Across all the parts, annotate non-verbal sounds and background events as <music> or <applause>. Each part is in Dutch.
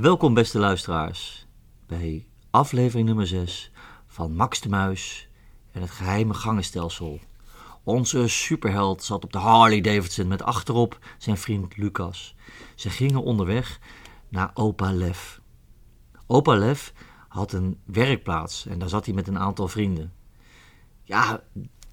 Welkom beste luisteraars bij aflevering nummer 6 van Max de Muis en het geheime gangenstelsel. Onze superheld zat op de Harley Davidson met achterop zijn vriend Lucas. Ze gingen onderweg naar Opa Lev. Opa Lev had een werkplaats en daar zat hij met een aantal vrienden. Ja,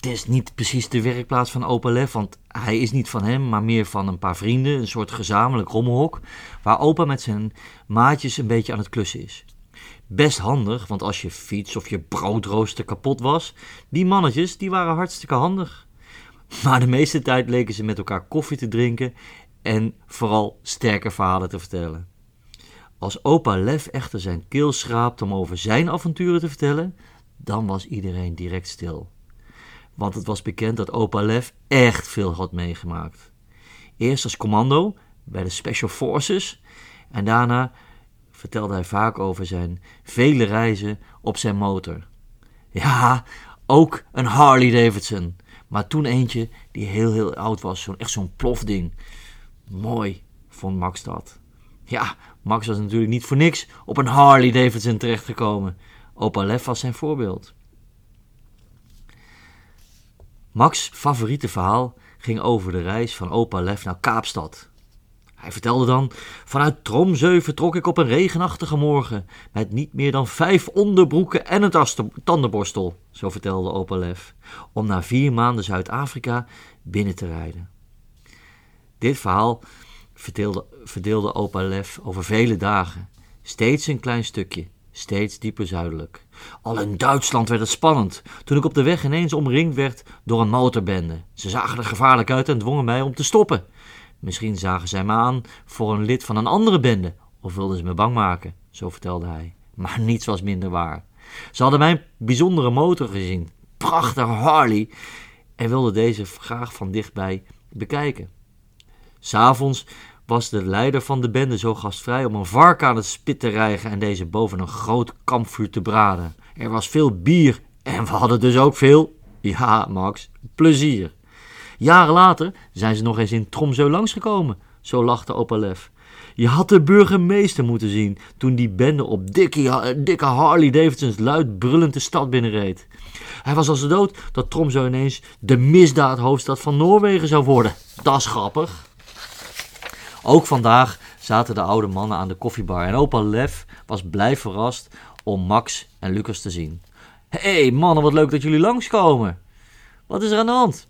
het is niet precies de werkplaats van Opa Lev, want hij is niet van hem, maar meer van een paar vrienden. Een soort gezamenlijk rommelhok, waar opa met zijn maatjes een beetje aan het klussen is. Best handig, want als je fiets of je broodrooster kapot was, die mannetjes die waren hartstikke handig. Maar de meeste tijd leken ze met elkaar koffie te drinken en vooral sterke verhalen te vertellen. Als opa Lev echter zijn keel schraapte om over zijn avonturen te vertellen, dan was iedereen direct stil. Want het was bekend dat opa Lev echt veel had meegemaakt. Eerst als commando bij de Special Forces en daarna vertelde hij vaak over zijn vele reizen op zijn motor. Ja, ook een Harley Davidson, maar toen eentje die heel heel oud was, zo'n echt zo'n plofding. Mooi, vond Max dat. Ja, Max was natuurlijk niet voor niks op een Harley Davidson terechtgekomen. Opa Lev was zijn voorbeeld. Max' favoriete verhaal ging over de reis van opa Lev naar Kaapstad. Hij vertelde dan: Vanuit Tromsø vertrok ik op een regenachtige morgen. Met niet meer dan vijf onderbroeken en een tandenborstel, zo vertelde opa Lev. Om na vier maanden Zuid-Afrika binnen te rijden. Dit verhaal verdeelde, verdeelde opa Lev over vele dagen. Steeds een klein stukje, steeds dieper zuidelijk. Al in Duitsland werd het spannend, toen ik op de weg ineens omringd werd door een motorbende. Ze zagen er gevaarlijk uit en dwongen mij om te stoppen. Misschien zagen zij me aan voor een lid van een andere bende, of wilden ze me bang maken, zo vertelde hij. Maar niets was minder waar. Ze hadden mijn bijzondere motor gezien, prachtige Harley, en wilden deze graag van dichtbij bekijken. S'avonds was de leider van de bende zo gastvrij om een vark aan het spit te rijgen en deze boven een groot kampvuur te braden. Er was veel bier en we hadden dus ook veel, ja Max, plezier. Jaren later zijn ze nog eens in Tromsø langsgekomen, zo lachte opa Lev. Je had de burgemeester moeten zien toen die bende op dikke, dikke Harley Davidsons luid brullend de stad binnenreed. Hij was als de dood dat Tromsø ineens de misdaadhoofdstad van Noorwegen zou worden. Dat is grappig. Ook vandaag zaten de oude mannen aan de koffiebar en opa Lev was blij verrast om Max en Lucas te zien. Hé hey, mannen, wat leuk dat jullie langskomen. Wat is er aan de hand?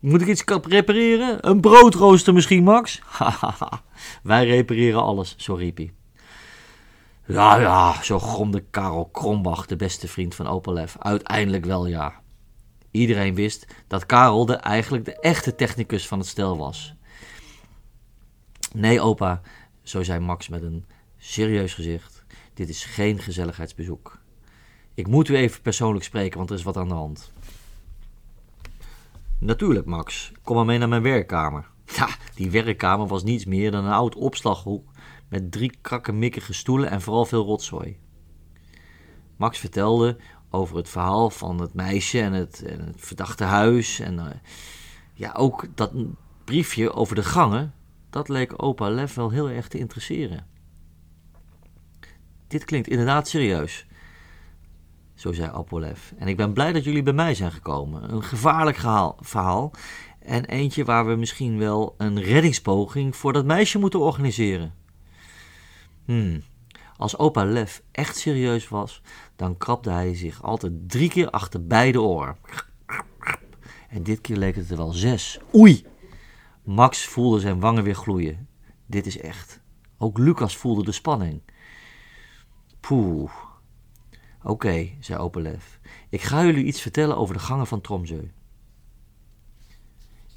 Moet ik iets repareren? Een broodrooster misschien, Max? <laughs> Hahaha, wij repareren alles, zo riep hij. Ja, ja, zo gromde Karel Krombach, de beste vriend van Opalev. Uiteindelijk wel ja. Iedereen wist dat Karel de, eigenlijk de echte technicus van het stel was. Nee, opa, zo zei Max met een serieus gezicht. Dit is geen gezelligheidsbezoek. Ik moet u even persoonlijk spreken, want er is wat aan de hand. Natuurlijk, Max. Kom maar mee naar mijn werkkamer. <laughs> Ja, die werkkamer was niets meer dan een oud opslaghoek met drie krakkemikkige stoelen en vooral veel rotzooi. Max vertelde over het verhaal van het meisje en het, en het verdachte huis. En uh, ja, ook dat briefje over de gangen, dat leek opa Lev wel heel erg te interesseren. Dit klinkt inderdaad serieus. Zo zei Apolev. En ik ben blij dat jullie bij mij zijn gekomen. Een gevaarlijk verhaal. En eentje waar we misschien wel een reddingspoging voor dat meisje moeten organiseren. Hmm. Als opa Lev echt serieus was, dan krabde hij zich altijd drie keer achter beide oren. En dit keer leek het er wel zes. Oei! Max voelde zijn wangen weer gloeien. Dit is echt. Ook Lucas voelde de spanning. Poeh. Oké, okay, zei Opelev. Ik ga jullie iets vertellen over de gangen van Tromsø.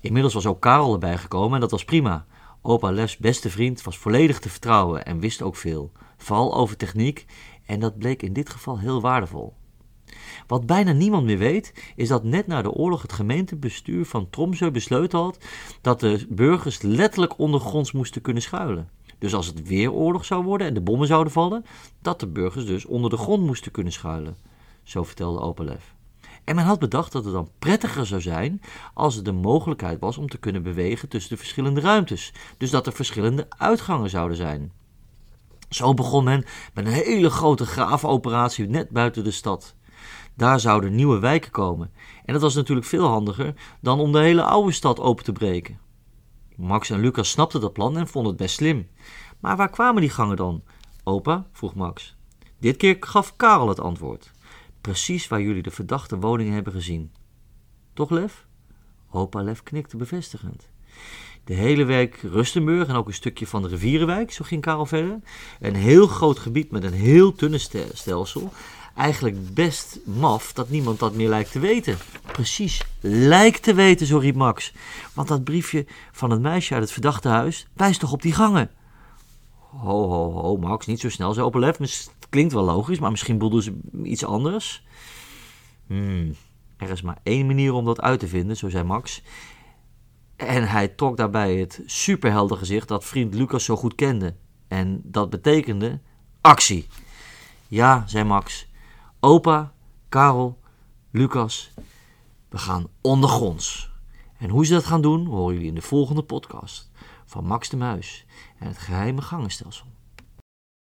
Inmiddels was ook Karel erbij gekomen en dat was prima. Opa Lefs beste vriend was volledig te vertrouwen en wist ook veel. Vooral over techniek en dat bleek in dit geval heel waardevol. Wat bijna niemand meer weet, is dat net na de oorlog het gemeentebestuur van Tromsø besloten had dat de burgers letterlijk ondergronds moesten kunnen schuilen. Dus als het weer oorlog zou worden en de bommen zouden vallen, dat de burgers dus onder de grond moesten kunnen schuilen. Zo vertelde Opelev. En men had bedacht dat het dan prettiger zou zijn als er de mogelijkheid was om te kunnen bewegen tussen de verschillende ruimtes. Dus dat er verschillende uitgangen zouden zijn. Zo begon men met een hele grote graafoperatie net buiten de stad. Daar zouden nieuwe wijken komen. En dat was natuurlijk veel handiger dan om de hele oude stad open te breken. Max en Lucas snapten dat plan en vonden het best slim. Maar waar kwamen die gangen dan? Opa, vroeg Max. Dit keer gaf Karel het antwoord. Precies waar jullie de verdachte woningen hebben gezien. Toch, Lef? Opa Lef knikte bevestigend. De hele wijk Rustenburg en ook een stukje van de Rivierenwijk, zo ging Karel verder. Een heel groot gebied met een heel tunnelstelsel. Eigenlijk best maf dat niemand dat meer lijkt te weten. Precies, lijkt te weten, zo riep Max. Want dat briefje van het meisje uit het verdachte huis wijst toch op die gangen? Ho, ho, ho, Max, niet zo snel, zei Opa Lef. Het klinkt wel logisch, maar misschien bedoelden ze iets anders. Hmm, er is maar één manier om dat uit te vinden, zo zei Max. En hij trok daarbij het superhelder gezicht dat vriend Lucas zo goed kende. En dat betekende actie. Ja, zei Max. Opa, Karel, Lucas, we gaan ondergronds. En hoe ze dat gaan doen, horen jullie in de volgende podcast van Max de Muis en het geheime gangenstelsel.